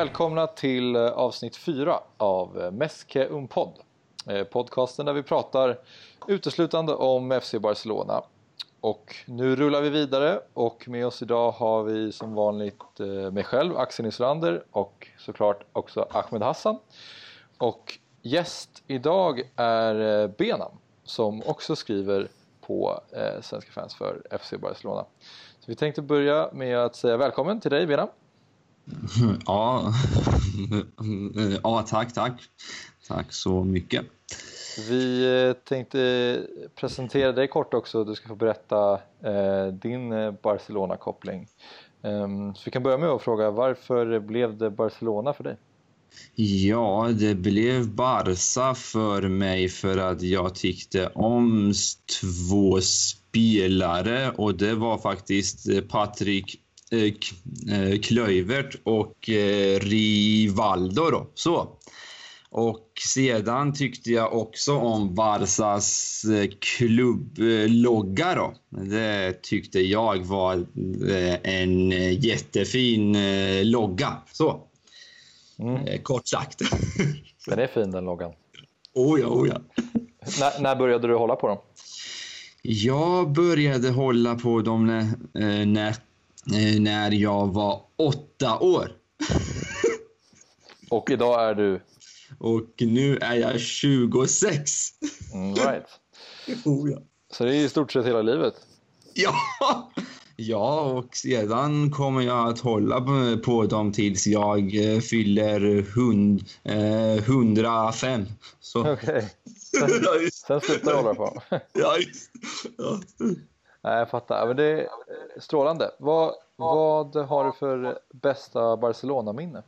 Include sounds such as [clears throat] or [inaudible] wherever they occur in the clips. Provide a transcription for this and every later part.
Välkomna till eh, avsnitt 4 av eh, Meske Unpod. Eh, podcasten där vi pratar uteslutande om FC Barcelona. Och nu rullar vi vidare och med oss idag har vi som vanligt mig själv, Axel Nyslander och såklart också Ahmed Hassan. Och gäst idag är Benam som också skriver på Svenska fans för FC Barcelona. Så vi tänkte börja med att säga välkommen till dig Benam. [laughs] Ja, [laughs] ja tack, tack. Tack så mycket. Vi eh, tänkte presentera dig kort också. Du ska få berätta eh, din eh, Barcelona-koppling. Um, så vi kan börja med att fråga varför blev det Barcelona för dig? Ja, det blev Barca för mig för att jag tyckte om två spelare och det var faktiskt Patrik Klöivert och Rivaldo. Då. Så. Och sedan tyckte jag också om Barsas klubblogga. Då. Det tyckte jag var en jättefin logga. Så. Mm. Kort sagt. [laughs] Den är fin den loggan. Oh ja, oh ja. när, när började du hålla på dem? Jag började hålla på dem när, när Eh, när jag var åtta år. Och idag är du? Och nu är jag 26. Mm, right. Oh, ja. Så det är i stort sett hela livet? Ja! Ja, och sedan kommer jag att hålla på dem tills jag eh, fyller hund, eh, 105. Okej. [laughs] Okay. Sen, sen slutar du hålla på? ja, just ja. Nej, jag fattar. Men det är strålande. Vad, vad har du för bästa Barcelona-minne?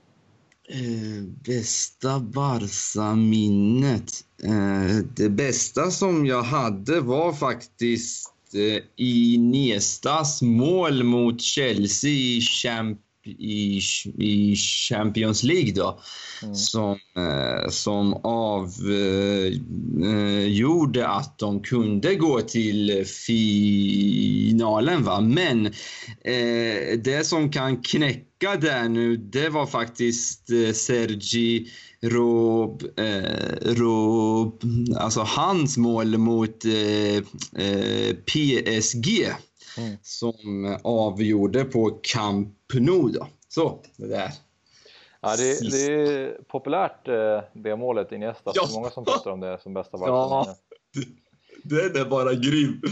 Eh, bästa Barca-minnet? Eh, det bästa som jag hade var faktiskt eh, Iniestas mål mot Chelsea i Champions i, i Champions League då, mm. som, eh, som avgjorde eh, att de kunde gå till finalen. Va? Men eh, det som kan knäcka där nu, det var faktiskt eh, Sergi Rob, eh, Rob, alltså hans mål mot eh, eh PSG mm. som avgjorde på Camp Nou. Då. Så, det där. Ja, det, det är populärt eh, det målet Iniesta. Ja. Det är många som pratar om det som bästa Barcelona. Ja, [laughs] det, är bara grym.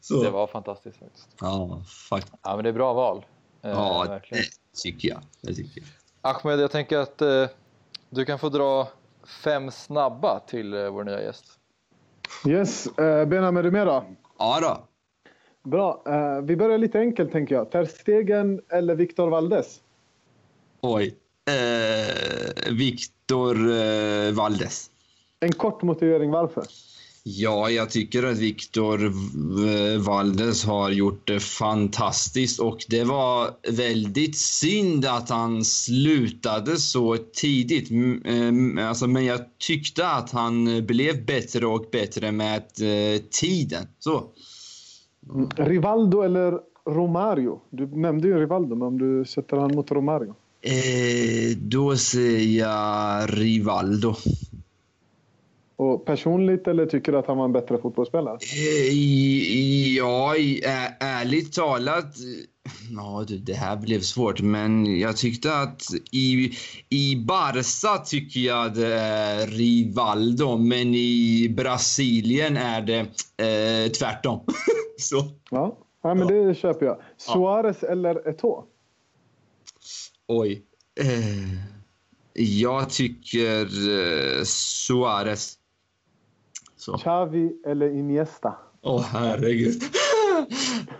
Så. Det var fantastiskt faktiskt. Ja, faktiskt. Ja, men det är bra val. Eh, ja, verkligen. det tycker jag. Det tycker jag. Ahmed, jag tänker att eh, du kan få dra fem snabba till eh, vår nya gäst. Yes. Eh, är med då? Ja då. Bra. Uh, vi börjar lite enkelt tänker jag. Ter Stegen eller Victor Valdes? Oj. Uh, Victor uh, Valdes. En kort motivering varför? Ja, jag tycker att Victor Valdes har gjort det fantastiskt och det var väldigt synd att han slutade så tidigt. Alltså, men jag tyckte att han blev bättre och bättre med tiden. Så. Mm. Rivaldo eller Romario? Du nämnde ju Rivaldo, men om du sätter han mot Romario? Eh, då säger jag Rivaldo. Och personligt eller tycker du att han var en bättre fotbollsspelare? Eh, ja, ärligt talat Ja, det här blev svårt, men jag tyckte att i, i Barca tycker jag det är Rivaldo, men i Brasilien är det eh, tvärtom. [laughs] Så. Ja. ja, men det köper jag. Suarez ja. eller Eto'o? Oj. Eh, jag tycker eh, Suarez. Så. Xavi eller Iniesta? Åh, oh, herregud.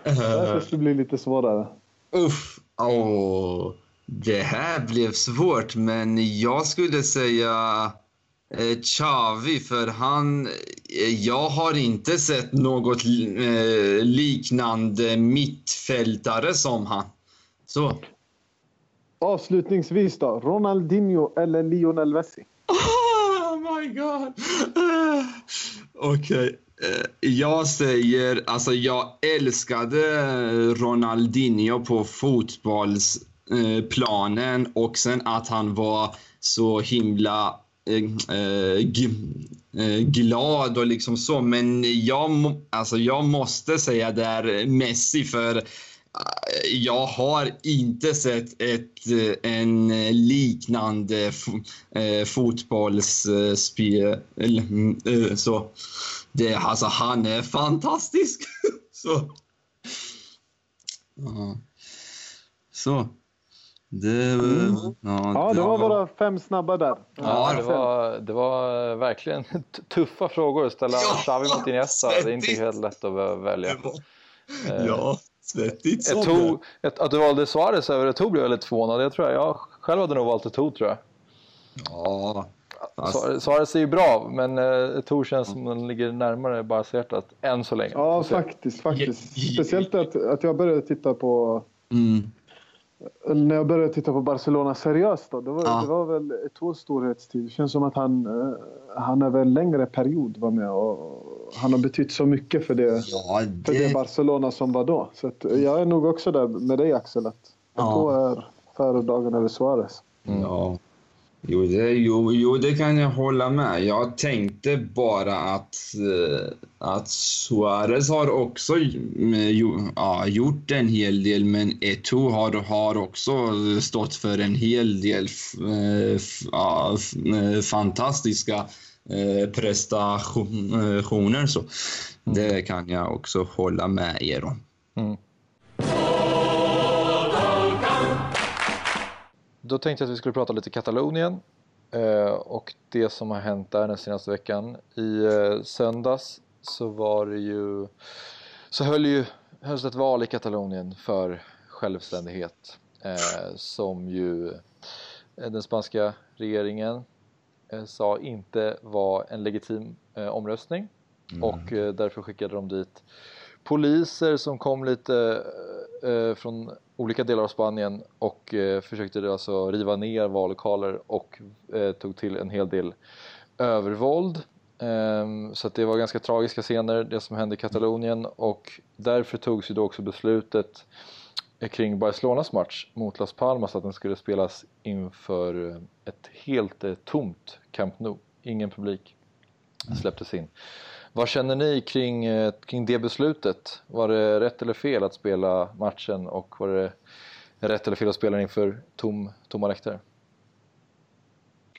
Det skulle bli lite svårare. Uff. Oh, det här blev svårt, men jag skulle säga eh, Xavi, för han... Eh, jag har inte sett något eh, liknande mittfältare som han. Så. Avslutningsvis då, Ronaldinho eller Lionel Messi? [laughs] Oh my god! Okej. Okay. Eh, jag säger, alltså jag älskade Ronaldinho på fotbollsplanen eh, och sen att han var så himla eh, glad och liksom så. Men jag, alltså jag måste säga där Messi för jag har inte sett ett, en liknande fotbollsspel. Mm, så det, alltså, han är fantastisk. [laughs] så. Ja. Så. Det, mm. ja, ja, det var våra fem snabba där. Ja, det var, det var verkligen tuffa frågor att ställa ja, Xavi mot Iniesta. Det är inte helt lätt att välja. Eh, ja, svettigt som tog, ett, Att du valde Suarez över Eto'o blev jag lite förvånad. Jag, tror jag, jag själv hade nog valt Eto'o tror jag. Ja. Fast... Suarez är ju bra, men uh, Eto'o känns som den ligger närmare Barca-hjärtat än så länge. Ja, faktiskt. faktiskt. Speciellt att, att jag började titta på mm när jag började titta på Barcelona seriöst då, det var, ja. det var väl två storhetstid. Det känns som att han, eh, han över en längre period var med och han har betytt så mycket för det, ja, det... För det Barcelona som var då. Så jag är nog också där med dig Axel, att ja. är före dagen över Suarez. Mm. Ja. Jo det, jo, jo, det kan jag hålla med. Jag tänkte bara att, eh, att Suarez har också eh, ja, gjort en hel del, men Eto'o har, har också stått för en hel del eh, ja, fantastiska prestationer. Så det kan jag också hålla med er om. Mm. Då tänkte jag att vi skulle prata lite Katalonien eh, och det som har hänt där den senaste veckan. I eh, söndags så var det ju så höll ju hölls ett val i Katalonien för självständighet eh, som ju den spanska regeringen sa inte var en legitim omröstning mm. och därför skickade de dit poliser som kom lite från olika delar av Spanien och eh, försökte alltså riva ner vallokaler och eh, tog till en hel del övervåld. Ehm, så det var ganska tragiska scener det som hände i Katalonien och därför togs ju då också beslutet eh, kring Barcelonas match mot Las Palmas att den skulle spelas inför eh, ett helt eh, tomt Camp Nou. Ingen publik släpptes in. Vad känner ni kring, eh, kring det beslutet? Var det rätt eller fel att spela matchen och var det rätt eller fel att spela inför tom, tomma läktare?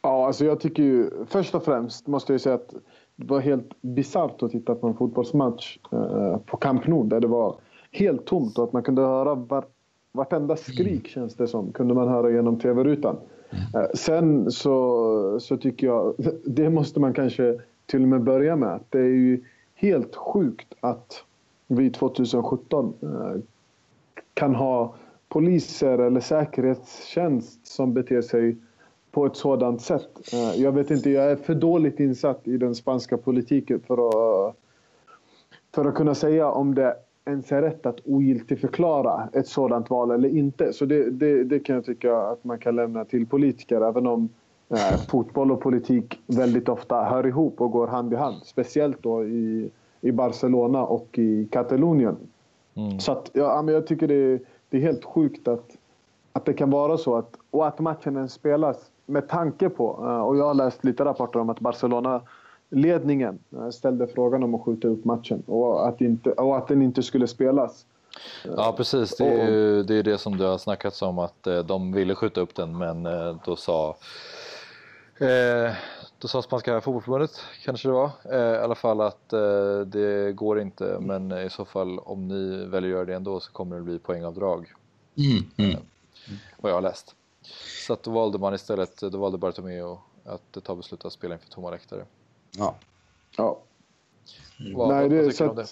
Ja, alltså jag tycker ju först och främst måste jag säga att det var helt bisarrt att titta på en fotbollsmatch eh, på Camp Nou där det var helt tomt och att man kunde höra var, vartenda skrik mm. känns det som kunde man höra genom tv-rutan. Mm. Eh, sen så, så tycker jag, [laughs] det måste man kanske till och med börja med. Det är ju helt sjukt att vi 2017 eh, kan ha poliser eller säkerhetstjänst som beter sig på ett sådant sätt. Eh, jag vet inte, jag är för dåligt insatt i den spanska politiken för att, för att kunna säga om det ens är rätt att ogiltigförklara ett sådant val eller inte. Så det, det, det kan jag tycka att man kan lämna till politiker även om eh, fotboll och politik väldigt ofta hör ihop och går hand i hand. Speciellt då i, i Barcelona och i Katalonien. Mm. Så att, ja, men jag tycker det är, det är helt sjukt att, att det kan vara så. Att, och att matchen ens spelas med tanke på, eh, och jag har läst lite rapporter om att Barcelona ledningen eh, ställde frågan om att skjuta upp matchen och att, inte, och att den inte skulle spelas. Ja precis, det är ju det, är det som det har snackats om att eh, de ville skjuta upp den men då sa Eh, då sa spanska fotbollförbundet, kanske det var, eh, i alla fall att eh, det går inte men i så fall om ni väljer att göra det ändå så kommer det bli poängavdrag. Mm, mm. Vad jag har läst. Så att då valde man istället, då valde Bartomeu att ta beslutet att spela inför tomma läktare. Ja. Ja. Vad, Nej, det, vad tycker du om det?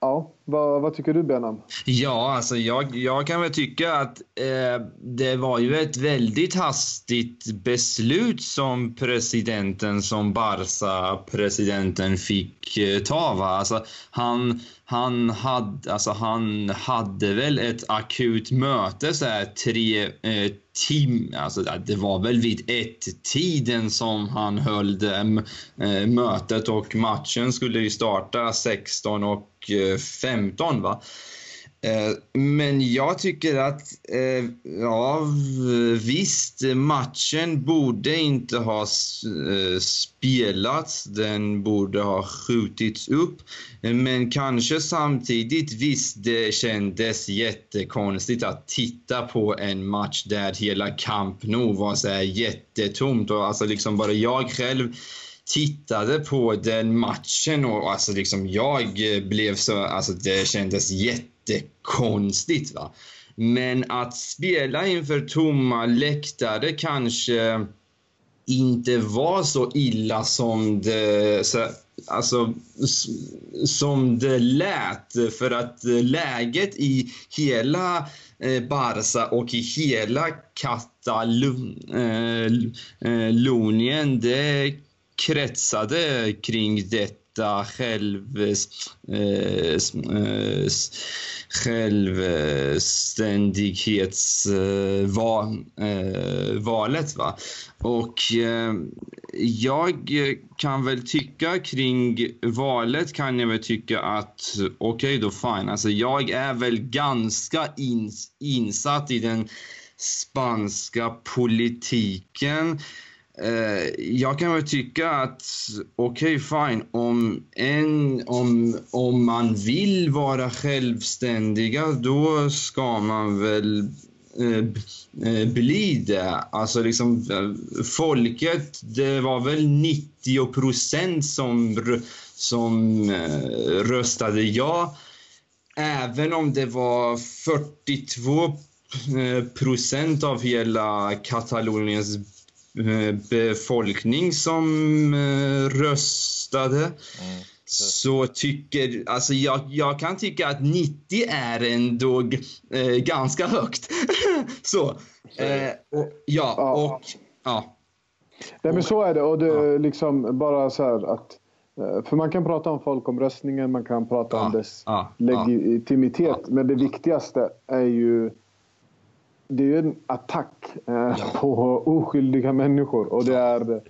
Ja, vad, vad, tycker du Benham? Ja, alltså jag, jag kan väl tycka att eh, det var ju ett väldigt hastigt beslut som presidenten, som Barca-presidenten fick eh, ta. Va? Alltså, han, han, hade, alltså, han hade väl ett akut möte så här, tre eh, tim, alltså, det var väl vid ett-tiden som han höll det, eh, mötet och matchen skulle ju starta 16 och 15. Va? Eh, men jag tycker att, eh, ja visst, matchen borde inte ha eh, spelats. Den borde ha skjutits upp. Men kanske samtidigt, visst, det kändes jättekonstigt att titta på en match där hela Camp Nou var så här jättetomt. Och alltså liksom bara jag själv tittade på den matchen och alltså liksom jag eh, blev så, alltså det kändes jättekonstigt va. Men att spela inför tomma läktare kanske inte var så illa som det, så, alltså, som det lät. För att eh, läget i hela eh, Barca och i hela Katalonien, det kretsade kring detta själv, eh, eh självständighetsvalet. Eh, va? Och eh, jag kan väl tycka kring valet kan jag väl tycka att okej okay då fine. Alltså jag är väl ganska ins insatt i den spanska politiken. Eh, jag kan väl tycka att okej, okay, fine, om, en, om, om man vill vara självständiga då ska man väl eh, eh bli det. Alltså liksom, eh, folket, det var väl 90 procent som, som röstade ja. Även om det var 42 procent av hela Kataloniens befolkning som eh, röstade. Mm. Så tycker, alltså jag, jag kan tycka att 90 är ändå eh, ganska högt. [laughs] så, eh, och, ja, ja, och ja. Nej men så är det och det är liksom bara så här att eh, för man kan prata om folkomröstningen, man kan prata ja, om dess ja, legitimitet, men det viktigaste är ju det är ju en attack eh, ja. på oskyldiga människor. Och det, är,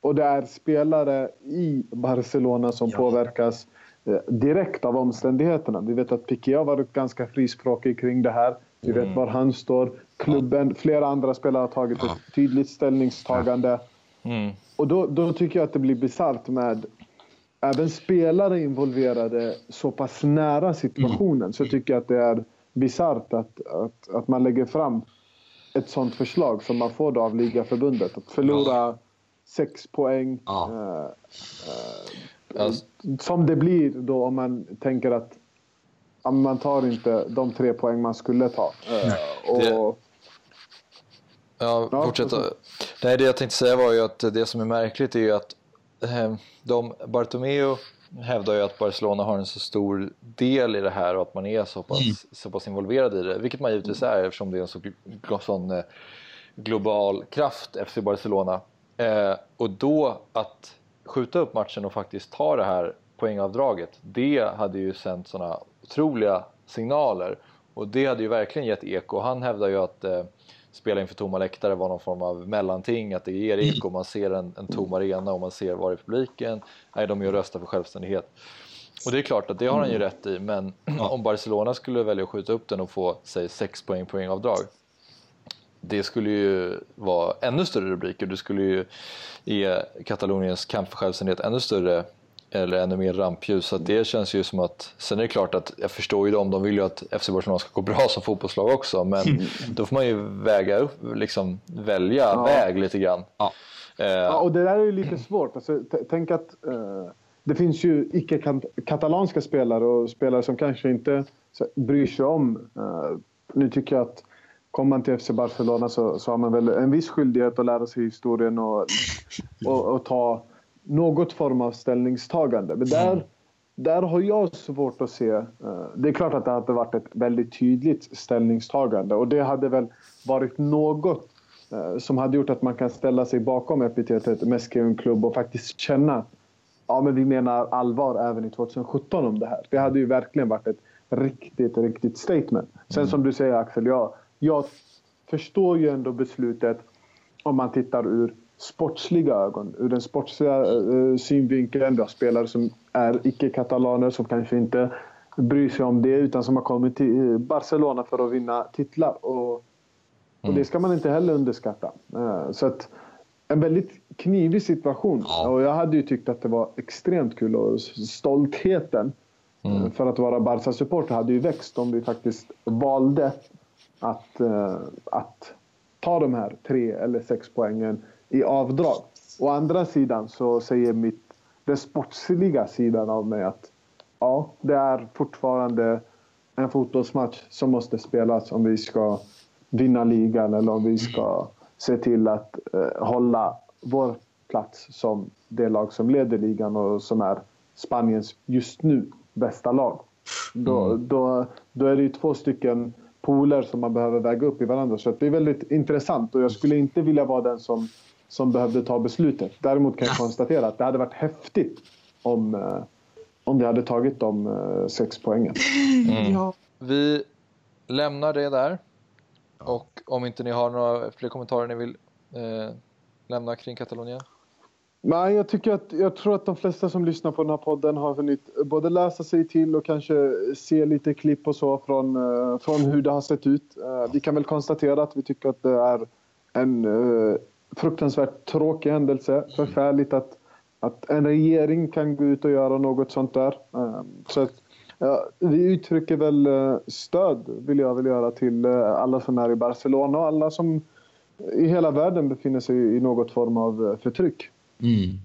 och det är spelare i Barcelona som ja. påverkas eh, direkt av omständigheterna. Vi vet att Piqué har varit ganska frispråkig kring det här. Vi mm. vet var han står. Klubben, flera andra spelare har tagit ja. ett tydligt ställningstagande. Mm. Och då, då tycker jag att det blir bisarrt med även spelare involverade så pass nära situationen. Mm. Så tycker jag att det är bisarrt att, att, att man lägger fram ett sånt förslag som man får då av ligaförbundet. Att förlora ja. sex poäng. Ja. Eh, eh. Som det blir då om man tänker att man tar inte de tre poäng man skulle ta. Eh, och. Ja, fortsätta. Nej, det jag tänkte säga var ju att det som är märkligt är ju att eh, de, Bartomeu hävdar ju att Barcelona har en så stor del i det här och att man är så pass, mm. så pass involverad i det, vilket man givetvis är eftersom det är en så sån eh, global kraft, FC Barcelona. Eh, och då att skjuta upp matchen och faktiskt ta det här poängavdraget, det hade ju sänt sådana otroliga signaler och det hade ju verkligen gett eko. Han hävdar ju att eh, spela inför tomma läktare var någon form av mellanting, att det ger eko, man ser en, en tom arena och man ser var i publiken, nej de ju rösta för självständighet. Och det är klart att det har han ju rätt i, men [clears throat] om Barcelona skulle välja att skjuta upp den och få, säg 6 poäng poängavdrag, det skulle ju vara ännu större rubriker, det skulle ju ge Kataloniens kamp för självständighet ännu större eller ännu mer rampljus. Så det känns ju som att, sen är det klart att jag förstår ju dem, de vill ju att FC Barcelona ska gå bra [laughs] som fotbollslag också, men mm. då får man ju väga upp, liksom välja ja. väg lite grann. Ja. Eh. ja, och det där är ju lite svårt. Alltså, tänk att eh, det finns ju icke-katalanska spelare och spelare som kanske inte bryr sig om. Eh, nu tycker jag att kommer man till FC Barcelona så, så har man väl en viss skyldighet att lära sig historien och, och, och ta något form av ställningstagande. Men där, mm. där har jag svårt att se... Uh, det är klart att det hade varit ett väldigt tydligt ställningstagande och det hade väl varit något uh, som hade gjort att man kan ställa sig bakom epitetet Meskeun-klubb och faktiskt känna ja, men vi menar allvar även i 2017 om det här. Det hade ju verkligen varit ett riktigt, riktigt statement. Sen mm. som du säger Axel, ja, jag förstår ju ändå beslutet om man tittar ur sportsliga ögon, ur den sportsliga uh, synvinkeln. Du har spelare som är icke-katalaner som kanske inte bryr sig om det utan som har kommit till Barcelona för att vinna titlar. Och, och det ska man inte heller underskatta. Eh, så att, en väldigt knivig situation. Ja. Och jag hade ju tyckt att det var extremt kul och stoltheten Mm. eh, för att vara Barca-supporter hade ju växt om vi faktiskt valde att, eh, att ta de här tre eller sex poängen i avdrag. Å andra sidan så säger mitt, den sportsliga sidan av mig att ja, det är fortfarande en fotbollsmatch som måste spelas om vi ska vinna ligan eller om vi ska se till att eh, hålla vår plats som det lag som leder ligan och som är Spaniens just nu bästa lag. Då, då, då är det ju två stycken poler som man behöver väga upp i varandra. Så det är väldigt intressant och jag skulle inte vilja vara den som, som behövde ta beslutet. Däremot kan jag konstatera att det hade varit häftigt om, eh, om vi hade tagit de eh, sex poängen. Ja. Vi lämnar det där. Och om inte ni har några fler kommentarer ni vill eh, lämna kring Katalonien? Nej, jag, tycker att, jag tror att de flesta som lyssnar på den här podden har hunnit både läsa sig till och kanske se lite klipp och så från, eh, från hur det har sett ut. Eh, vi kan väl konstatera att vi tycker att det är en eh, fruktansvärt tråkig händelse. Förfärligt att, att en regering kan gå ut och göra något sånt där. Eh, så att, ja, vi uttrycker väl eh, stöd, vill jag väl göra, till eh, alla som är i Barcelona och alla som i hela världen befinner sig i något form av eh, förtryck. Mm.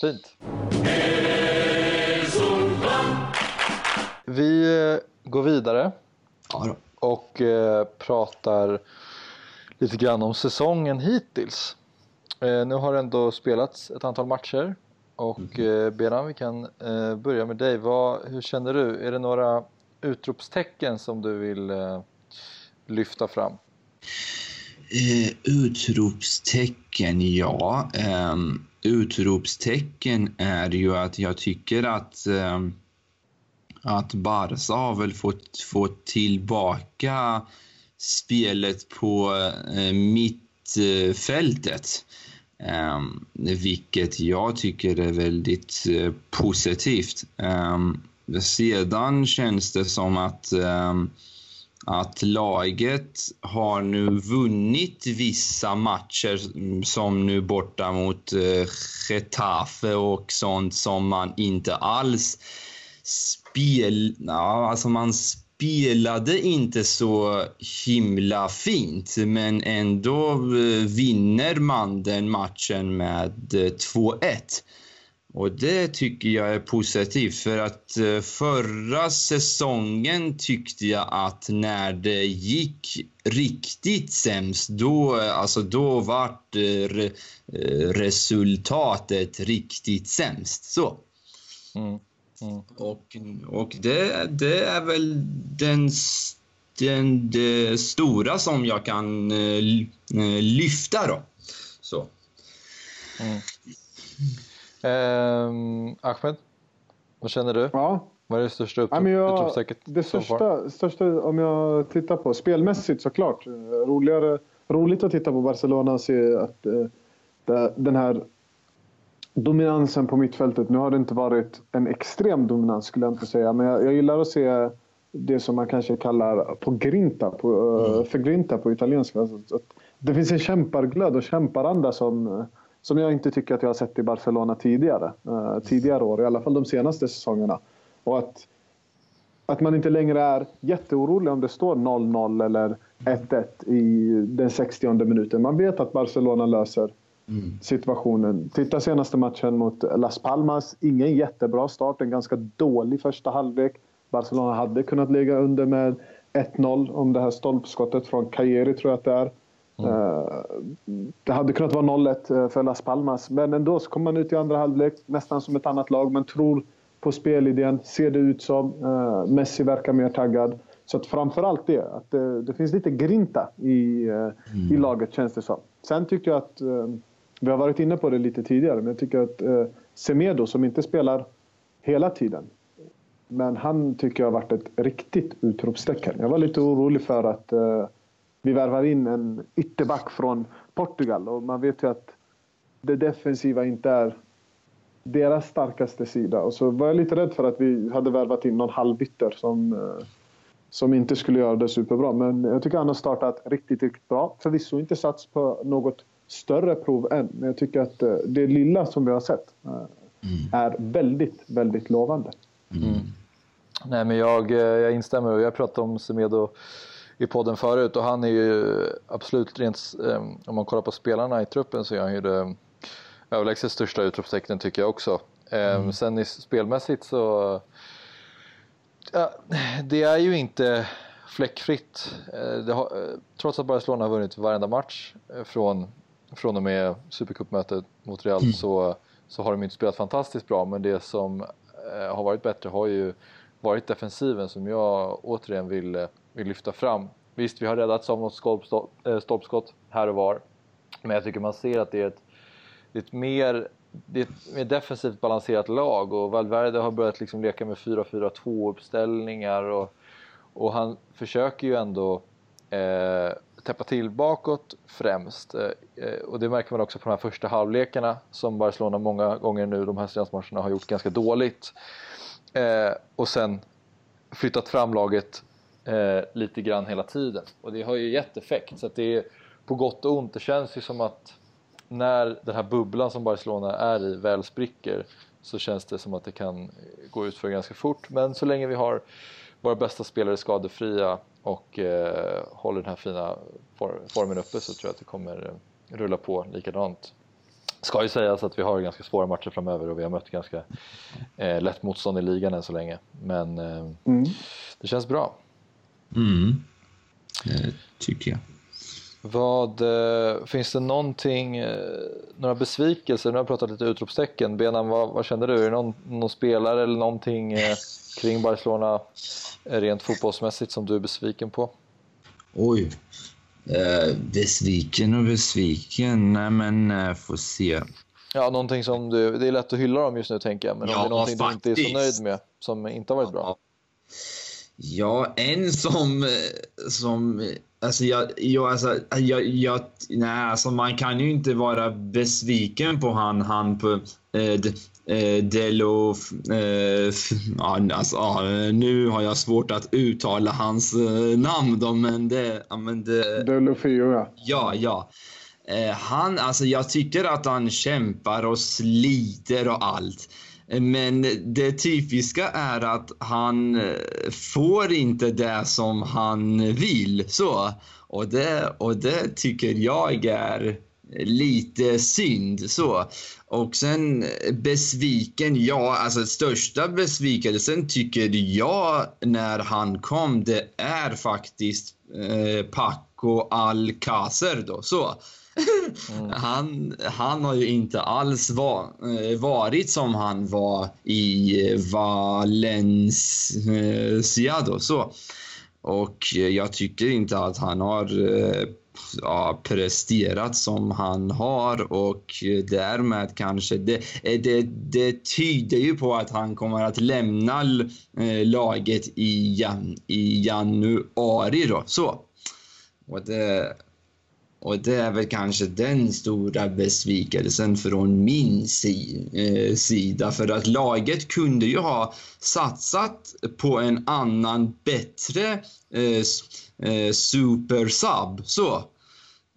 Fint. Vi går vidare Ja, då. och eh, pratar lite grann om säsongen hittills. Eh, nu har det ändå spelats ett antal matcher och eh, Beran, vi kan eh, börja med dig. Vad, hur känner du? Är det några utropstecken som du vill eh, lyfta fram? Eh, utropstecken, ja. Um, utropstecken är ju att jag tycker att, ehm, att Barca har väl fått, fått tillbaka spelet på eh, mittfältet. Um, vilket jag tycker är väldigt eh, positivt. Ehm, sedan känns det som att ehm, att laget har nu vunnit vissa matcher mm, som nu borta mot eh, Getafe och sånt som man inte alls spel... Ja, alltså man spelade inte så himla fint men ändå eh, vinner man den matchen med eh, 2-1. Och det tycker jag är positivt för att eh, förra säsongen tyckte jag att när det gick riktigt sämst då, alltså då vart resultatet riktigt sämst. Så. Mm. Mm. Och, och det, det är väl den, den det stora som jag kan eh, eh, lyfta då. Så. Mm. Ehm, Ahmed, vad känner du? Ja, Vad är det största Ja, jag, utropstecket det största, största, om jag tittar på spelmässigt såklart. eh, Roligare, roligt att titta på Barcelona och se att eh, den här dominansen på mittfältet. Nu har det inte varit en extrem dominans skulle jag inte säga. Men jag, jag gillar att se det som man kanske kallar på grinta, på, eh, för grinta på italienska. Alltså, det finns en kämparglöd och kämparanda som, eh, som jag inte tycker att jag har sett i Barcelona tidigare. Eh, tidigare år, i alla fall de senaste säsongerna. Och att, att man inte längre är jätteorolig om det står 0-0 eller 1-1 i den 60 minuten. Man vet att Barcelona löser situationen. Titta senaste matchen mot Las Palmas. Ingen jättebra start, en ganska dålig första halvlek. Barcelona hade kunnat ligga under med 1-0 om det här stolpskottet från Cajeri tror jag att det är. Eh, Det hade kunnat vara 0-1 eh, för Las Palmas. Men ändå så kommer man ut i andra halvlek nästan som ett annat lag. Man tror på spelidén, ser det ut som. Eh, Messi verkar mer taggad. Så att framförallt det, att det, det finns lite grinta i, eh, i laget känns det som. Sen tycker jag att, vi har varit inne på det lite tidigare, men jag tycker att eh, Semedo som inte spelar hela tiden. Men han tycker jag har varit ett riktigt utropstecken. Jag var lite orolig för att eh, vi värvar in en ytterback från Portugal och man vet ju att det defensiva inte är deras starkaste sida. Och så var jag lite rädd för att vi hade värvat in någon halvbytter som, eh, som inte skulle göra det superbra. Men jag tycker han har startat riktigt, riktigt bra. Förvisso inte sats på något större prov än, men jag tycker att eh, det lilla som vi har sett eh, mm. är väldigt, väldigt lovande. Mm. Nej, men jag, jag instämmer och jag pratade om Semedo i podden förut och han är ju absolut rent, om man kollar på spelarna i truppen så är han ju det överlägset största utropstecknen tycker jag också. Mm. Sen i spelmässigt så ja, det är ju inte fläckfritt. Eh, har, eh, trots att Barcelona har vunnit varenda match eh, från, från och med Supercupmötet mot Real mm. så, så har de inte spelat fantastiskt bra men det som har varit bättre har ju varit defensiven som jag återigen vill, vill lyfta fram. Visst, vi har räddats av något stolpskott här och var men jag tycker man ser att det är ett det är ett mer, det är ett mer defensivt balanserat lag och Valverde har börjat liksom leka med 4-4-2 uppställningar och, och han försöker ju ändå eh, täppa till bakåt främst. Eh, eh, och det märker man också på de här första halvlekarna som Barcelona många gånger nu de här senaste matcherna har gjort ganska dåligt. Eh, och sen flyttat fram laget lite grann hela tiden. Och det har ju gett effekt. Så att det är på gott och ont. Det känns ju som att när den här bubblan som Barcelona är i väl spricker så känns det som att det kan gå ut för ganska fort. Men så länge vi har våra bästa spelare skadefria och eh, håller den här fina for formen uppe så tror jag att det kommer rulla på likadant. Ska ju sägas att vi har ganska svåra matcher framöver och vi har mött ganska eh, lätt motstånd i ligan än så länge. Men eh, mm. det känns bra. Mm, det tycker jag. Vad, eh, finns det någonting, eh, några besvikelser? Nu har jag pratat lite utropstecken. Benan, vad, vad känner du? Är det någon, någon spelare eller någonting eh, kring Barcelona rent fotbollsmässigt som du är besviken på? Oj. Eh, besviken och besviken? Nej men, eh, får se. Ja, någonting som du, det är lätt att hylla dem just nu tänker jag, men ja, om det är någonting faktiskt. du inte är så nöjd med som inte har varit bra? Ja, en som, som Alltså, jag, jag, alltså, jag, jag, nej, alltså man kan ju inte vara besviken på han, han på eh, eh, Delo... Eh, alltså, nu har jag svårt att uttala hans eh, namn då, men det... Ja, men det Delofio, ja. Ja, ja. Eh, han, alltså jag tycker att han kämpar och sliter och allt. Men det typiska är att han eh, får inte det som han vill. Så. Och, det, och det tycker jag är lite synd. så. Och sen besviken, ja, alltså största besvikelsen tycker jag när han kom, det är faktiskt eh, Paco Alcacer då. Så. Mm. Han, han har ju inte alls va, eh, varit som han var i eh, Valencia då, så. Och jag tycker inte att han har eh, ja, presterat som han har och därmed kanske det, det, det tyder ju på att han kommer att lämna laget i, i januari då. Så. Och det, och det är väl kanske den stora besvikelsen från min eh, sida. För att laget kunde ju ha satsat på en annan, bättre eh, eh supersub. Så.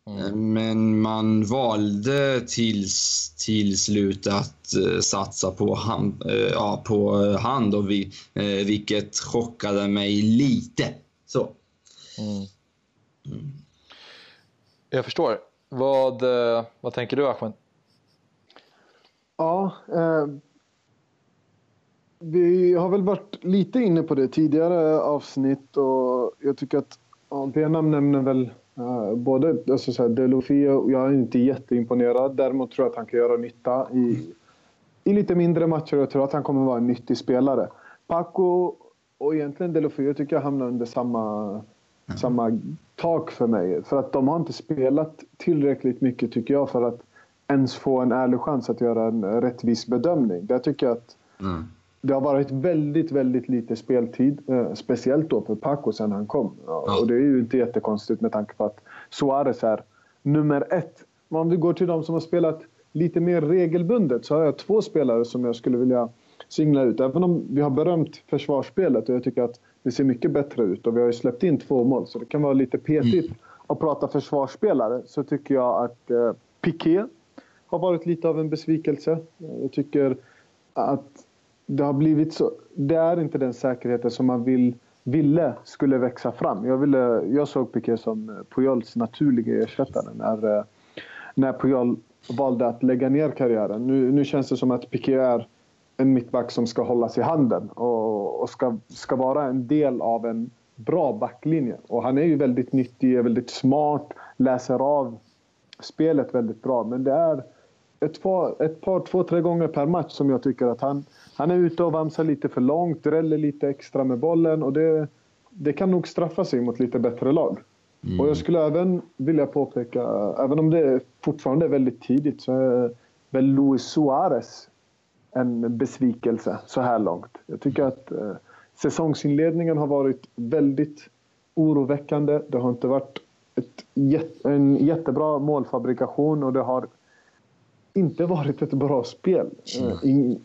Mm. Men man valde tills, till slut att uh, satsa på han, uh, ja, på hand och vi, uh, vilket chockade mig lite. Så. Mm. Mm. Jag förstår. Vad, eh, vad tänker du Ahmed? Ja, eh, vi har väl varit lite inne på det tidigare avsnitt och jag tycker att ja, Benham nämner väl eh, både alltså så här, jag är inte jätteimponerad. Däremot tror jag att han kan göra nytta i, i lite mindre matcher. Jag tror att han kommer vara en nyttig spelare. Paco och egentligen Delofio tycker jag hamnar under samma mm. samma tak för mig. För att de har inte spelat tillräckligt mycket tycker jag för att ens få en ärlig chans att göra en rättvis bedömning. Där tycker jag att mm. det har varit väldigt, väldigt lite speltid. Eh, speciellt då för Paco sen han kom. Ja. Och det är ju inte jättekonstigt med tanke på att Suarez är nummer ett. Men om vi går till de som har spelat lite mer regelbundet så har jag två spelare som jag skulle vilja singla ut. Även om vi har berömt försvarsspelet och jag tycker att det ser mycket bättre ut och vi har ju släppt in två mål så det kan vara lite petigt mm. att prata försvarsspelare så tycker jag att eh, Piqué har varit lite av en besvikelse. Jag tycker att det har blivit så. Det är inte den säkerheten som man vill, ville skulle växa fram. Jag, ville, jag såg Piqué som Pujols naturliga ersättare när, eh, när Puyol valde att lägga ner karriären. Nu, nu känns det som att Piqué är en mittback som ska hållas i handen och, och ska, ska vara en del av en bra backlinje. Och han är ju väldigt nyttig, väldigt smart, läser av spelet väldigt bra. Men det är ett par, ett par två, tre gånger per match som jag tycker att han, han är ute och vamsar lite för långt, dräller lite extra med bollen och det, det kan nog straffa sig mot lite bättre lag. Mm. Och jag skulle även vilja påpeka, även om det fortfarande är väldigt tidigt, så är väl Luis Suarez en besvikelse så här långt. Jag tycker att eh, säsongsinledningen har varit väldigt oroväckande. Det har inte varit ett, en jättebra målfabrikation och det har inte varit ett bra spel. Mm.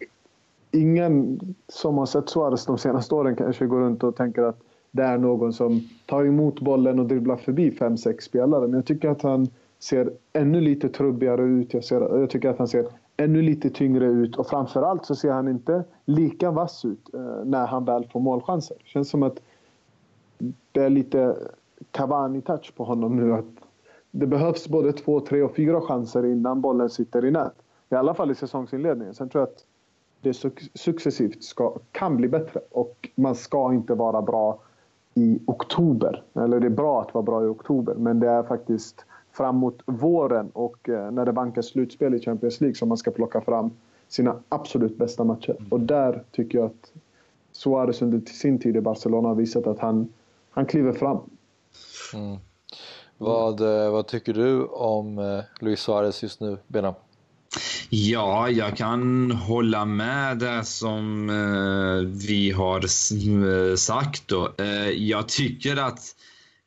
ingen som har sett Suarez de senaste åren kanske går runt och tänker att det är någon som tar emot bollen och dribblar förbi fem, sex spelare. Men jag tycker att han ser ännu lite trubbigare ut. Jag, ser, jag tycker att han ser ännu lite tyngre ut och framförallt så ser han inte lika vass ut eh, när han väl får målchanser. Det känns som att det är lite Cavani-touch på honom nu. Att det behövs både två, tre och fyra chanser innan bollen sitter i nät. I alla fall i säsongsinledningen. Sen tror jag att det successivt ska, kan bli bättre och man ska inte vara bra i oktober. Eller det är bra att vara bra i oktober men det är faktiskt framåt våren och eh, när det vankas slutspel i Champions League som man ska plocka fram sina absolut bästa matcher. Mm. Och där tycker jag att Suarez under sin tid i Barcelona har visat att han, han kliver fram. Mm. Vad, eh, vad tycker du om eh, Luis Suarez just nu, Benam? Ja, jag kan hålla med det som eh, vi har sagt. Då. Eh, jag tycker att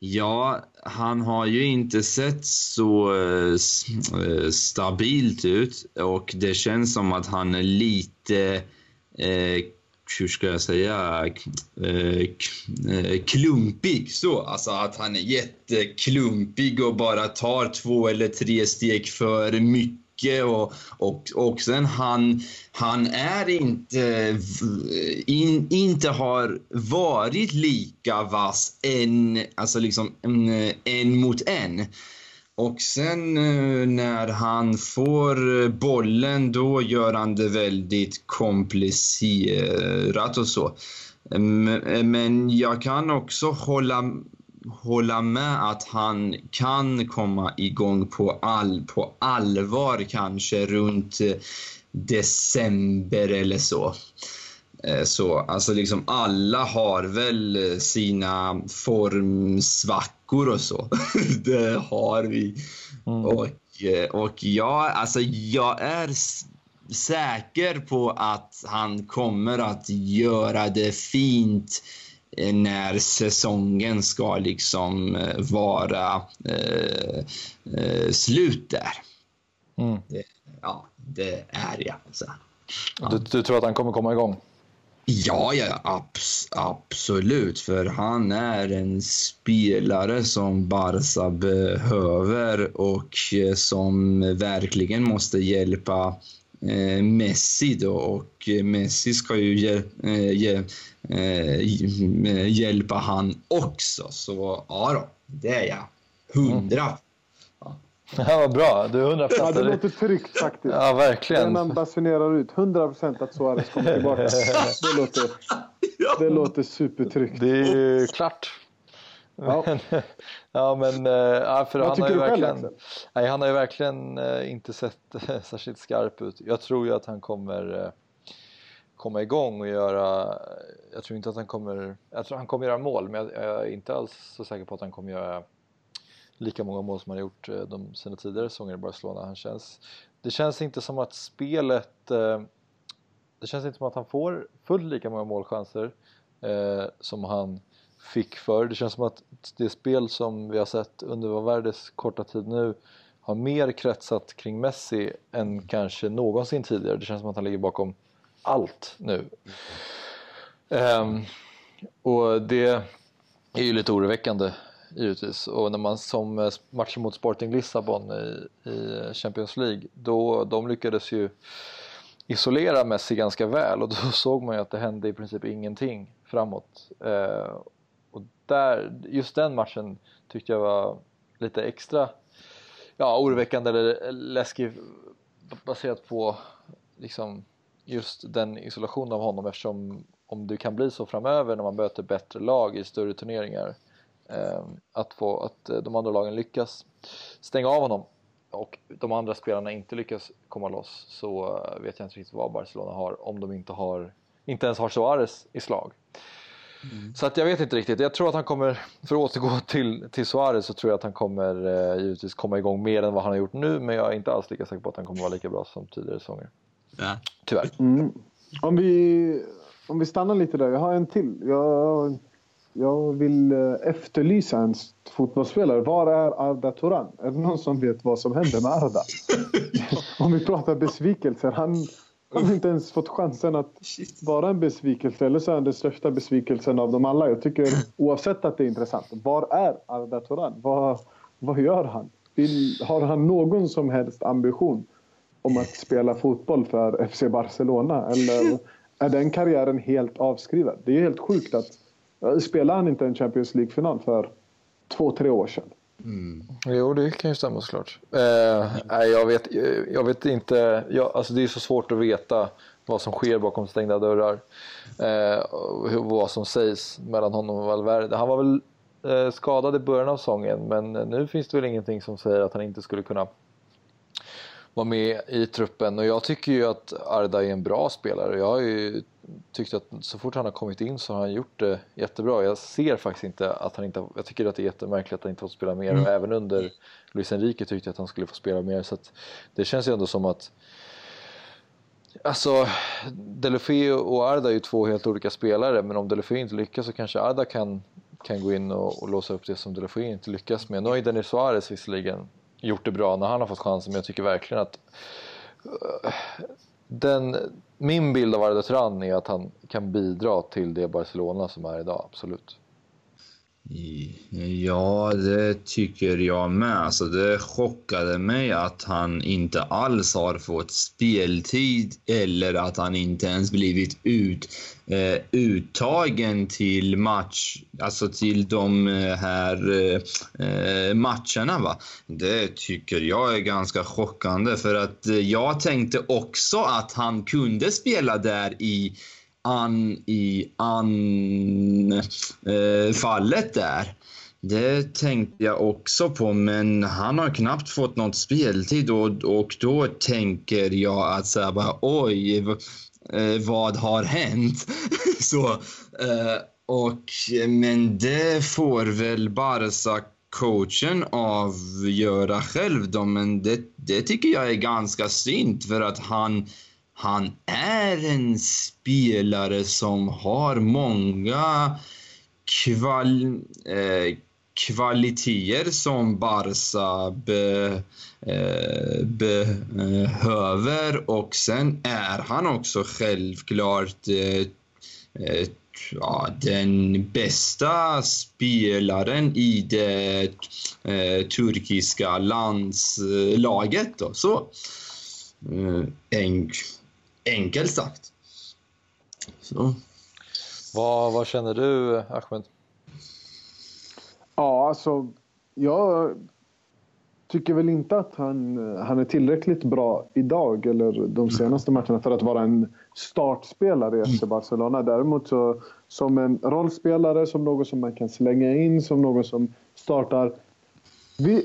Ja, han har ju inte sett så eh, eh, stabilt ut och det känns som att han är lite, eh, hur ska jag säga, eh, eh, klumpig. Så, alltså att han är jätteklumpig och bara tar två eller tre steg för mycket mycket och, och, och sen han, han är inte, in, inte har varit lika vass en, alltså liksom en, en mot en. Och sen eh, när han får bollen då gör han det väldigt komplicerat och så. Men jag kan också hålla hålla med att han kan komma igång på, all, på allvar kanske runt eh, december eller så. Eh, så alltså liksom alla har väl sina formsvackor och så. [laughs] det har vi. Mm. Och, eh, och jag, alltså jag är säker på att han kommer att göra det fint Eh, när säsongen ska liksom eh, vara eh, eh, slut där. Mm. Det, ja, det är jag. Alltså. Ja. Du, du, tror att han kommer komma igång? Ja, ja abs absolut. För han är en spelare som Barca behöver och som verkligen måste hjälpa eh, Messi då och Messi ska ju ge, eh, ge, eh, hjälpa han också. Så ja då, det är jag. Hundra. Mm. [laughs] Ja, vad bra. Du är hundra Ja, det låter tryggt faktiskt. Ja, verkligen. När man basunerar ut 100 procent att Suarez kommer tillbaka. [laughs] Det låter, det låter supertryggt. Det är klart. Ja. [laughs] ja men eh, ja, för Vad han har ju verkligen, själv, nej, han har ju verkligen eh, inte sett [laughs] särskilt skarp ut. Jag tror ju att han kommer eh, komma igång och göra, jag tror inte att han kommer, jag tror han kommer göra mål men jag, jag är inte alls så säker på att han kommer göra lika många mål som han gjort de sina tidigare säsonger i Barcelona. Han känns, det känns inte som att spelet, det känns inte som att han får fullt lika många målchanser som han fick för. Det känns som att det spel som vi har sett under Valverdes korta tid nu har mer kretsat kring Messi än kanske någonsin tidigare. Det känns som att han ligger bakom allt nu. Um, och det är ju lite oroväckande givetvis. Och när man som eh, matchen mot Sporting Lissabon i, i Champions League, då de lyckades ju isolera Messi ganska väl och då [laughs] såg man ju att det hände i princip ingenting framåt. Uh, och där, just den matchen tyckte jag var lite extra ja, oroväckande eller läskig baserat på liksom just den isolationen av honom eftersom om det kan bli så framöver när man möter bättre lag i större turneringar eh, att, få, att eh, de andra lagen lyckas stänga av honom och de andra spelarna inte lyckas komma loss så eh, vet jag inte riktigt vad Barcelona har om de inte har inte ens har Suarez i slag. Mm. Så att jag vet inte riktigt. Jag tror att han kommer, för att återgå till, till Suarez så tror jag att han kommer eh, givetvis komma igång mer än vad han har gjort nu men jag är inte alls lika säker på att han kommer vara lika bra som tidigare säsonger. Ja. Tyvärr. Mm. Om, vi, om vi stannar lite där, jag har en till. Jag, jag vill eh, efterlysa en fotbollsspelare. Var är Arda Turan? Är det någon som vet vad som händer med Arda? [laughs] om vi pratar besvikelser. Han, han har inte ens fått chansen att vara en besvikelse. Eller så är han den största besvikelsen av dem alla. Jag tycker oavsett att det är intressant. Var är Arda Turan? Vad, vad gör han? Vill, har han någon som helst ambition om att spela fotboll för FC Barcelona? Eller är den karriären helt avskriven? Det är helt sjukt att spelade han inte en Champions League-final för två, tre år sedan? Mm. Jo, det kan ju stämma såklart. Eh, nej, jag, vet, eh, jag vet inte. Jag, alltså det är så svårt att veta vad som sker bakom stängda dörrar. Eh, vad som sägs mellan honom och Valverde. Han var väl eh, skadad i början av säsongen men nu finns det väl ingenting som säger att han inte skulle kunna vara med i truppen och jag tycker ju att Arda är en bra spelare. Jag har ju tyckt att så fort han har kommit in så har han gjort det jättebra. Jag ser faktiskt inte att han inte Jag tycker att det är jättemärkligt att han inte fått spela mer mm. och även under Luis Enrique tyckte jag att han skulle få spela mer så det känns ju ändå som att Alltså, Delofeo och Arda är ju två helt olika spelare men om Delofeo inte lyckas så kanske Arda kan, kan gå in och, och låsa upp det som Delofeo inte lyckas med. Nu har ju Denis Suarez visserligen gjort det bra när han har fått chansen men jag tycker verkligen att eh, den, min bild av Arda Turan är att han kan bidra till det Barcelona som är idag, absolut. Ja, det tycker jag med. Alltså, det chockade mig att han inte alls har fått speltid eller att han inte ens blivit ut, eh, uttagen till match, alltså till de eh, här eh, eh, matcherna. Va? Det tycker jag är ganska chockande för att eh, jag tänkte också att han kunde spela där i an, i anfallet eh, där. Det tänkte jag också på, men han har knappt fått något speltid och, och då tänker jag att så här, bara, oj, eh, vad har hänt? [laughs] så, eh, och, men det får väl Barca coachen avgöra själv då, men det, det tycker jag är ganska synd för att han han är en spelare som har många kval, eh, kvaliteter som Barca be, eh, behöver och sen är han också självklart eh, eh ja, den bästa spelaren i det eh, turkiska landslaget. Då. Så, eh, en, Enkelt sagt. Så. Vad, vad känner du, Ahmed? Ja, alltså... Jag tycker väl inte att han, han är tillräckligt bra idag eller de senaste matcherna för att vara en startspelare i FC Barcelona. Däremot så som en rollspelare, som någon som man kan slänga in, som någon som startar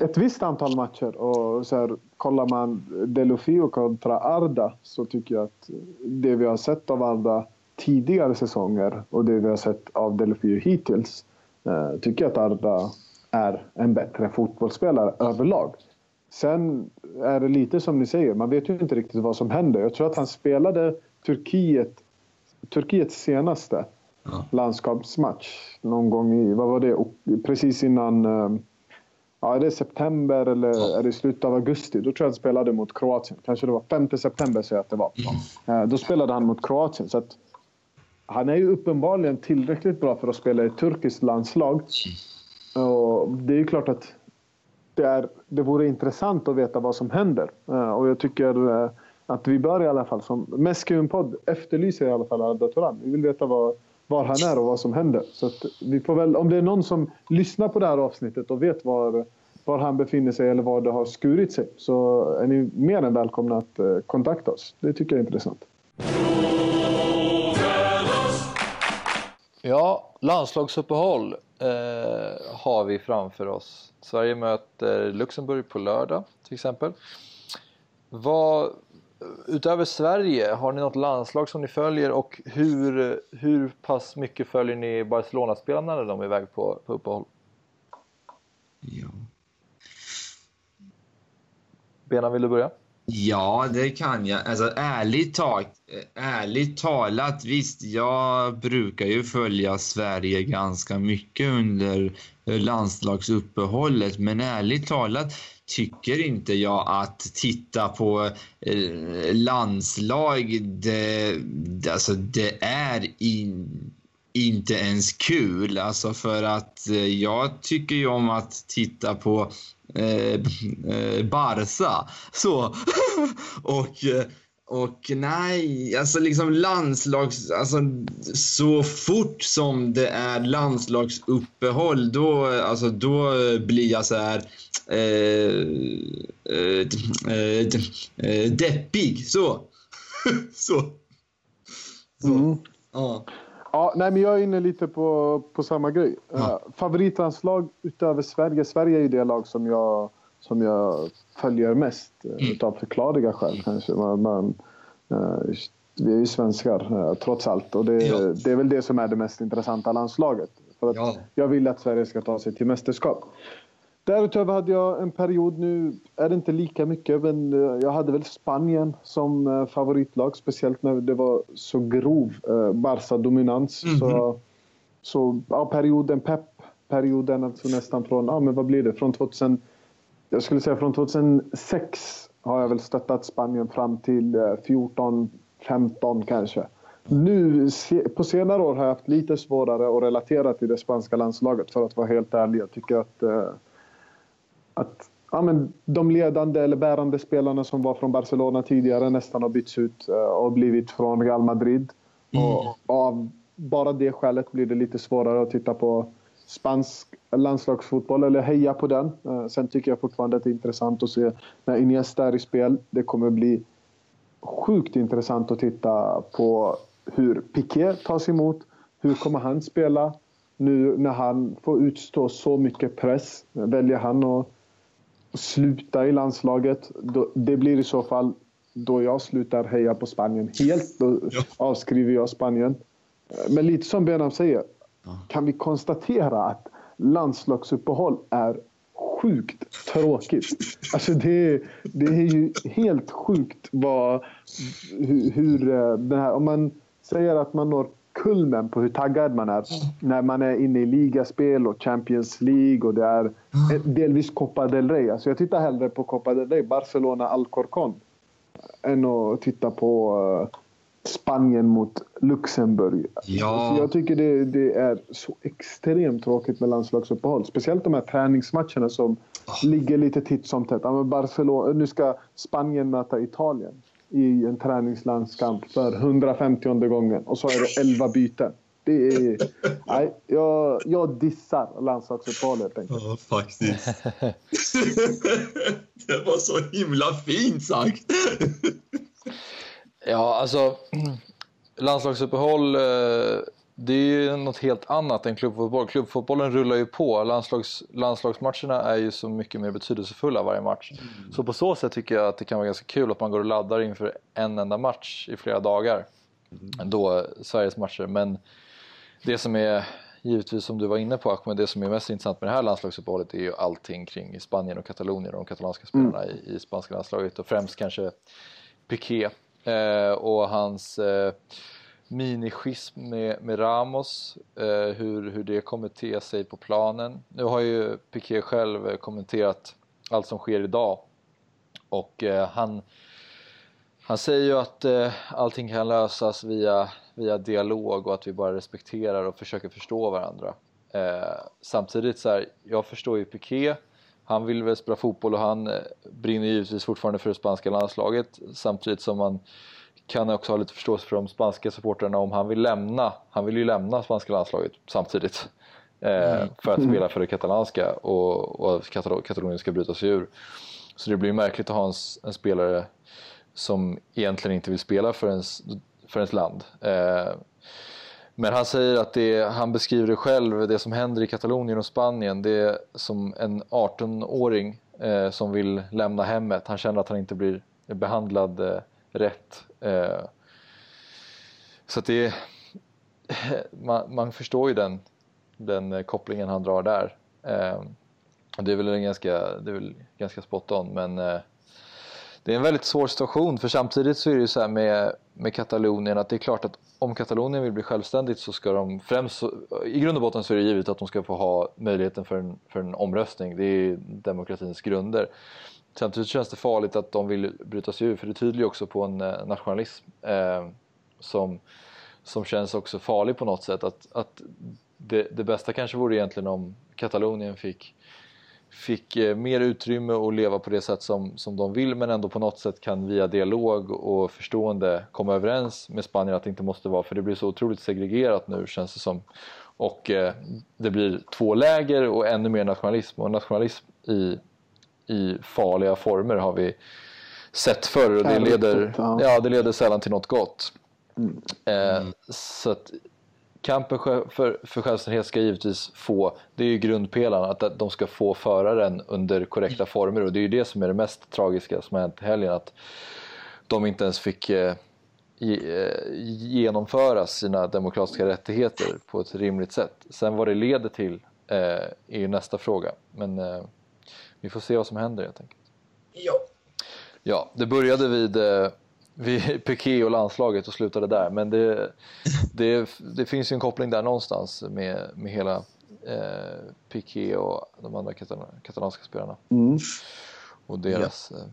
ett visst antal matcher. Och så här, kollar man Delofio kontra Arda så tycker jag att det vi har sett av Arda tidigare säsonger och det vi har sett av Delofio hittills eh, tycker jag att Arda är en bättre fotbollsspelare överlag. Sen är det lite som ni säger, man vet ju inte riktigt vad som händer. Jag tror att han spelade Turkiet, Turkiets senaste ja. landskapsmatch någon gång i, vad var det, precis innan eh, ja, är det september eller är det slutet av augusti? Då tror jag han spelade mot Kroatien. Kanske det var 5 september säger jag att det var. Mm. Då spelade han mot Kroatien. Så han är ju uppenbarligen tillräckligt bra för att spela i ett turkiskt landslag. Och det är ju klart att det, är, det vore intressant att veta vad som händer. Och jag tycker att vi bör i alla fall, som Meskeum-podd efterlyser i alla fall Arda Turan. Vi vill veta vad, var han är och vad som händer. Så vi får väl, om det är någon som lyssnar på det här avsnittet och vet var, var han befinner sig eller var det har skurit sig så är ni mer än välkomna att eh, kontakta oss. Det tycker jag är intressant. Ja, landslagsuppehåll eh, har vi framför oss. Sverige möter Luxemburg på lördag till exempel. Vad, utöver Sverige, har ni något landslag som ni följer och hur, hur pass mycket följer ni Barcelona-spelarna när de är iväg på, på uppehåll? Ja. Bena, vill du börja? Ja, det kan jag. Alltså ärligt, tag, ärligt talat, visst, jag brukar ju följa Sverige ganska mycket under Eh, landslagsuppehållet, men ärligt talat tycker inte jag att titta på eh, landslag, det, alltså det är in, inte ens kul. Alltså för att eh, jag tycker ju om att titta på eh, eh Barca. Så. [laughs] och eh, och nej, alltså liksom landslags... Alltså så fort som det är landslagsuppehåll då, alltså då blir jag så här... Eh, eh, eh, deppig. Så. [laughs] så. så. Mm. Ja. Ja, nej, men jag är inne lite på, på samma grej. Ja. Uh, favoritlandslag utöver Sverige. Sverige är ju det lag som jag som jag följer mest eh, mm. utav förklarliga skäl kanske. Man, man uh, vi är ju svenskar uh, trots allt och det, ja. det, är väl det som är det mest intressanta landslaget. För att ja. Jag vill att Sverige ska ta sig till mästerskap. Därutöver hade jag en period, nu är det inte lika mycket, men jag hade väl Spanien som favoritlag. Speciellt när det var så grov Barca-dominans. Mm -hmm. Så, så ja, perioden, Pep-perioden, alltså nästan från, ja men vad blir det, från 2000 jag skulle säga från 2006 har jag väl stöttat Spanien fram till 14, eh, 15 kanske. Nu på senare år har jag haft lite svårare att relatera till det spanska landslaget för att vara helt ärlig. Jag tycker att, eh, att ja, men de ledande eller bärande spelarna som var från Barcelona tidigare nästan har bytts ut eh, och blivit från Real Madrid. Mm. Och av bara det skälet blir det lite svårare att titta på spansk landslagsfotboll eller heja på den. Eh, sen tycker jag fortfarande att det är intressant att se när Iniesta är i spel. Det kommer bli sjukt intressant att titta på hur Piqué tas emot. Hur kommer han spela nu när han får utstå så mycket press? Väljer han att sluta i landslaget? Det blir i så fall då jag slutar heja på Spanien helt. Då avskriver jag Spanien. Eh, men lite som Benham säger, kan vi konstatera att landslagsuppehåll är sjukt tråkigt. Alltså det, det är ju helt sjukt vad, hur, hur den här, om man säger att man når kulmen på hur taggad man är när man är inne i ligaspel och Champions League och det är delvis Copa del Rey. Alltså jag tittar hellre på Copa del Rey, Barcelona, Alcorcon än att titta på eh, Spanien mot Luxemburg. Ja. Så jag tycker det, det, är så extremt tråkigt med landslagsuppehåll. Speciellt de här träningsmatcherna som oh. ligger lite titt som tätt. Barcelona, nu ska Spanien möta Italien i en träningslandskamp för 150 gången och så är det 11 byten. Det är, [laughs] nej, jag, jag dissar landslagsuppehåll helt enkelt. Ja, faktiskt. [laughs] [laughs] det var så himla fint sagt. Ja, alltså landslagsuppehåll, eh, det är ju något helt annat än klubbfotboll. Klubbfotbollen rullar ju på. Landslags, landslagsmatcherna är ju så mycket mer betydelsefulla varje match. Mm. Så på så sätt tycker jag att det kan vara ganska kul att man går och laddar inför en enda match i flera dagar. Mm. Då Sveriges matcher. Men det som är givetvis som du var inne på Ahmed, det som är mest intressant med det här landslagsuppehållet är ju allting kring Spanien och Katalonien och de katalanska spelarna mm. i, i spanska landslaget och främst kanske Piqué Eh, Eh, och hans eh, minischism med, med Ramos, eh, hur, hur det kommer te sig på planen. Nu har ju Piqué själv eh, kommenterat allt som sker idag och eh, han, han säger ju att eh, allting kan lösas via, via dialog och att vi bara respekterar och försöker förstå varandra. Eh, samtidigt så här, jag förstår ju Piqué han vill väl spela fotboll och han eh, brinner givetvis fortfarande för det spanska landslaget samtidigt som man kan också ha lite förståelse för de spanska supportrarna om han vill lämna, han vill ju lämna spanska landslaget samtidigt eh, mm. för att spela för det katalanska och, och Katal Katalonien ska bryta sig ur. Så det blir märkligt att ha en, en, spelare som egentligen inte vill spela för ens, för ens land. Eh, men han säger att det, han beskriver det själv, det som händer i Katalonien och Spanien, det är som en 18-åring eh, som vill lämna hemmet. Han känner att han inte blir behandlad eh, rätt. Eh, så att det eh, man, man, förstår ju den, den eh, kopplingen han drar där. Eh, det är väl en ganska, det är väl ganska spot on men eh, det är en väldigt svår situation för samtidigt så är det ju så här med, med Katalonien att det är klart att om Katalonien vill bli självständigt så ska de främst, i grund och botten så är det givet att de ska få ha möjligheten för en, för en omröstning. Det är demokratins grunder. Samtidigt känns det farligt att de vill bryta sig ur för det tyder ju också på en eh, nationalism eh, som, som känns också farlig på något sätt. Att, att det, det bästa kanske vore egentligen om Katalonien fick fick eh, mer utrymme att leva på det sätt som, som de vill men ändå på något sätt kan via dialog och förstående komma överens med Spanien att det inte måste vara för det blir så otroligt segregerat nu känns det som. Och eh, det blir två läger och ännu mer nationalism och nationalism i, i farliga former har vi sett förr och det leder, ja, det leder sällan till något gott. Mm. Eh, så att kampen för, för självständighet ska givetvis få, det är ju grundpelaren, att de ska få föra den under korrekta former och det är ju det som är det mest tragiska som har hänt i helgen, att de inte ens fick eh, eh, genomföra sina demokratiska rättigheter på ett rimligt sätt. Sen vad det leder till eh, är ju nästa fråga, men eh, vi får se vad som händer helt enkelt. Ja. Ja, det började vid eh, vid [laughs] Piqué och landslaget och slutade där. Men det, det, det finns ju en koppling där någonstans med, med hela eh, Piqué och de andra katal katalanska spelarna. Mm. Och deras ja. eh,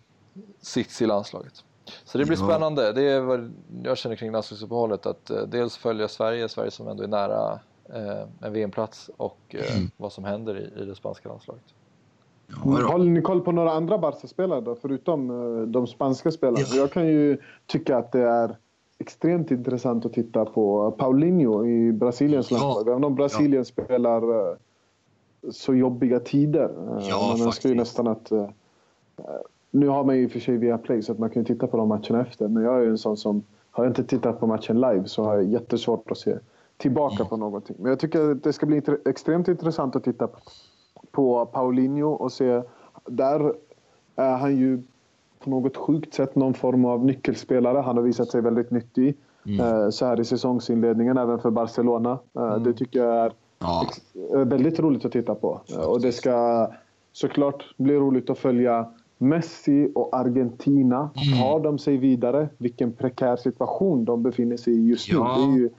sits i landslaget. Så det blir ja. spännande. Det är vad jag känner kring landslagsuppehållet. Att eh, dels följa Sverige, Sverige som ändå är nära eh, en VM-plats och eh, mm. vad som händer i, i det spanska landslaget. Ja, Håller ni koll på några andra Barca-spelare då, förutom uh, de spanska spelarna? Ja. Jag kan ju tycka att det är extremt intressant att titta på Paulinho i Brasiliens ja. landslag. Även om Brasilien ja. spelar uh, så jobbiga tider. Uh, ja, man önskar ju nästan att... nu har man ju i och för sig via play så att man kan titta på de matcherna efter. Men jag är ju en sån som... Har jag inte tittat på matchen live så har jag jättesvårt att se tillbaka på någonting. Men jag tycker att det ska bli extremt intressant att titta på på Paulinho och se... Där är han ju på något sjukt sätt någon form av nyckelspelare. Han har visat sig väldigt nyttig mm. Eh, så här i säsongsinledningen, även för Barcelona. Eh, mm. Det tycker jag är ja. väldigt roligt att titta på. Och det ska såklart bli roligt att följa Messi och Argentina. Mm. Tar de sig vidare? Vilken prekär situation de befinner sig i just ja. nu. Det, ju,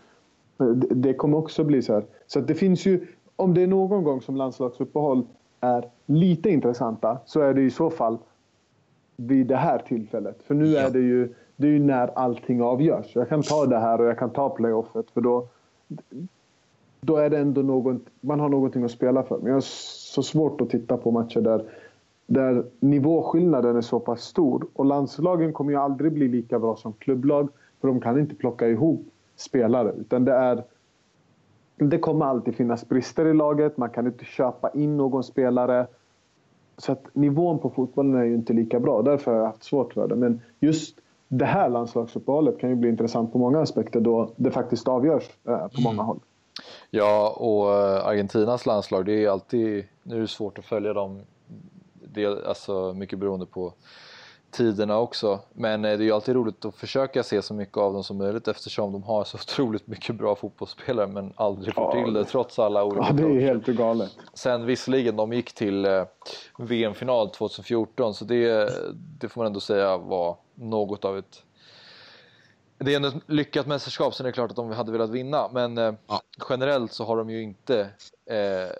det, kommer också bli så här. Så det finns ju om det är någon gång som landslagsuppehåll är lite intressanta så är det i så fall vid det här tillfället. För nu är det ju, det är ju när allting avgörs. Jag kan ta det här och jag kan ta playoffet för då, då är det ändå något, man har någonting att spela för. Men jag har så svårt att titta på matcher där, där nivåskillnaden är så pass stor. Och landslagen kommer ju aldrig bli lika bra som klubblag för de kan inte plocka ihop spelare. Utan det är det kommer alltid finnas brister i laget. Man kan inte köpa in någon spelare. Så att nivån på fotbollen är ju inte lika bra. Därför har jag haft svårt för det. Men just det här landslagsuppehållet kan ju bli intressant på många aspekter då det faktiskt avgörs eh, på många mm. håll. Ja, och eh, Argentinas landslag, det är alltid... Nu är det svårt att följa dem. Det är alltså mycket beroende på tiderna också. Men eh, det är ju alltid roligt att försöka se så mycket av dem som möjligt eftersom de har så [laughs] otroligt mycket bra fotbollsspelare men aldrig får ja, till det trots alla olika Ja, det är helt galet. Sen visserligen, de gick till eh, VM-final 2014 så det, det får man ändå säga var något av ett det är ändå ett lyckat mästerskap, så det är klart att de hade velat vinna. Men eh, Ja. generellt så har de ju inte eh,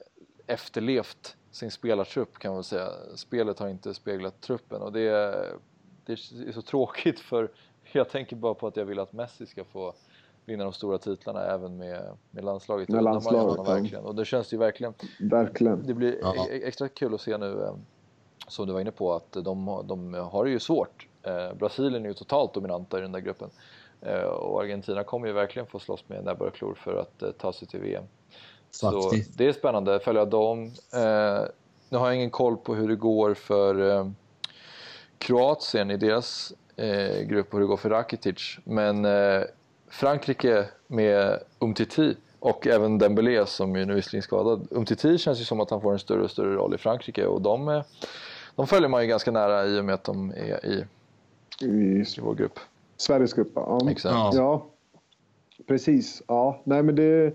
efterlevt sin spelartrupp kan man säga. Spelet har inte speglat truppen och det, är- det är så tråkigt för jag tänker bara på att jag vill att Messi ska få vinna de stora titlarna även med, med landslaget. Med Och de har landslaget, ja. verkligen. Och det känns ju verkligen Verkligen. det blir Ja. e- extra kul att se nu, eh, som du var inne på, att de, har- de har det ju svårt. Eh, Brasilien är ju totalt dominanta i den där gruppen. Eh, och Argentina kommer ju verkligen få slåss med näbbar och klor för att eh, ta sig till VM. Så Faktiskt. det är spännande att följa dem. Eh, nu har jag ingen koll på hur det går för eh, Kroatien i deras eh, grupp och hur det går för Rakitic. Men eh, Frankrike med Umtiti och även Dembélé som ju nu visserligen är skadad. Umtiti känns ju som att han får en större och större roll i Frankrike och de, eh, de följer man ju ganska nära i och med att de är i, I i vår grupp. Sveriges grupp, ja. Exakt. Ja. Ja, precis. Ja, nej men det,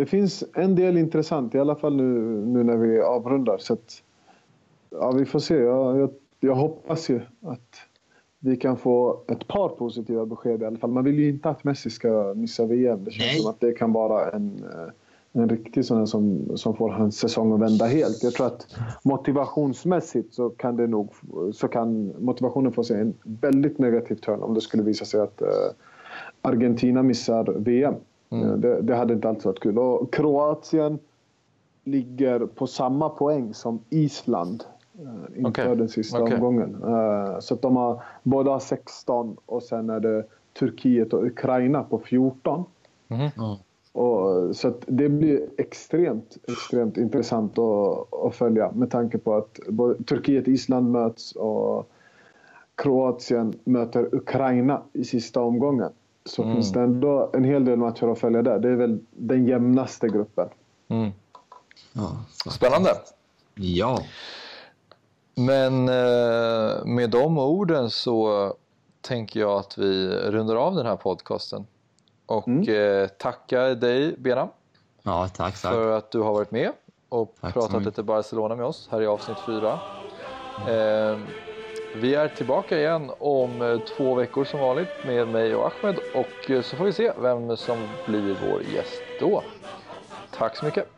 det finns en del intressant i alla fall nu, nu när vi avrundar. Så att, ja, vi får se. Jag, jag, jag hoppas ju att vi kan få ett par positiva besked i alla fall. Man vill ju inte att Messi ska missa VM. Det känns Nej. som att det kan vara en, eh, en riktig sån som, som får hans säsong att vända helt. Jag tror att motivationsmässigt så kan, det nog, så kan motivationen få sig en väldigt negativ turn om det skulle visa sig att eh, Argentina missar VM. Mm. Eh, Det, det hade inte alls varit kul. Och Kroatien ligger på samma poäng som Island eh, inför Okej. den sista Okej. omgången. Eh, Så att de har, båda har 16 och sen är det Turkiet och Ukraina på 14. Ja. Och, så det blir extremt, extremt intressant att, att följa med tanke på att Turkiet och Island möts och Kroatien möter Ukraina i sista omgången. Så Mm. finns det ändå en hel del matcher att följa där. Det är väl den jämnaste gruppen. Mm. Ja. Spännande! ja. Men eh, med de orden så tänker jag att vi rundar av den här podcasten. Och Mm. eh, tackar dig Bena Ja, tack, tack. för att du har varit med och Tack pratat lite Barcelona med oss här i avsnitt 4. Vi är tillbaka igen om eh, två veckor som vanligt med mig och Ahmed och eh, så får vi se vem som blir vår gäst då. Tack så mycket!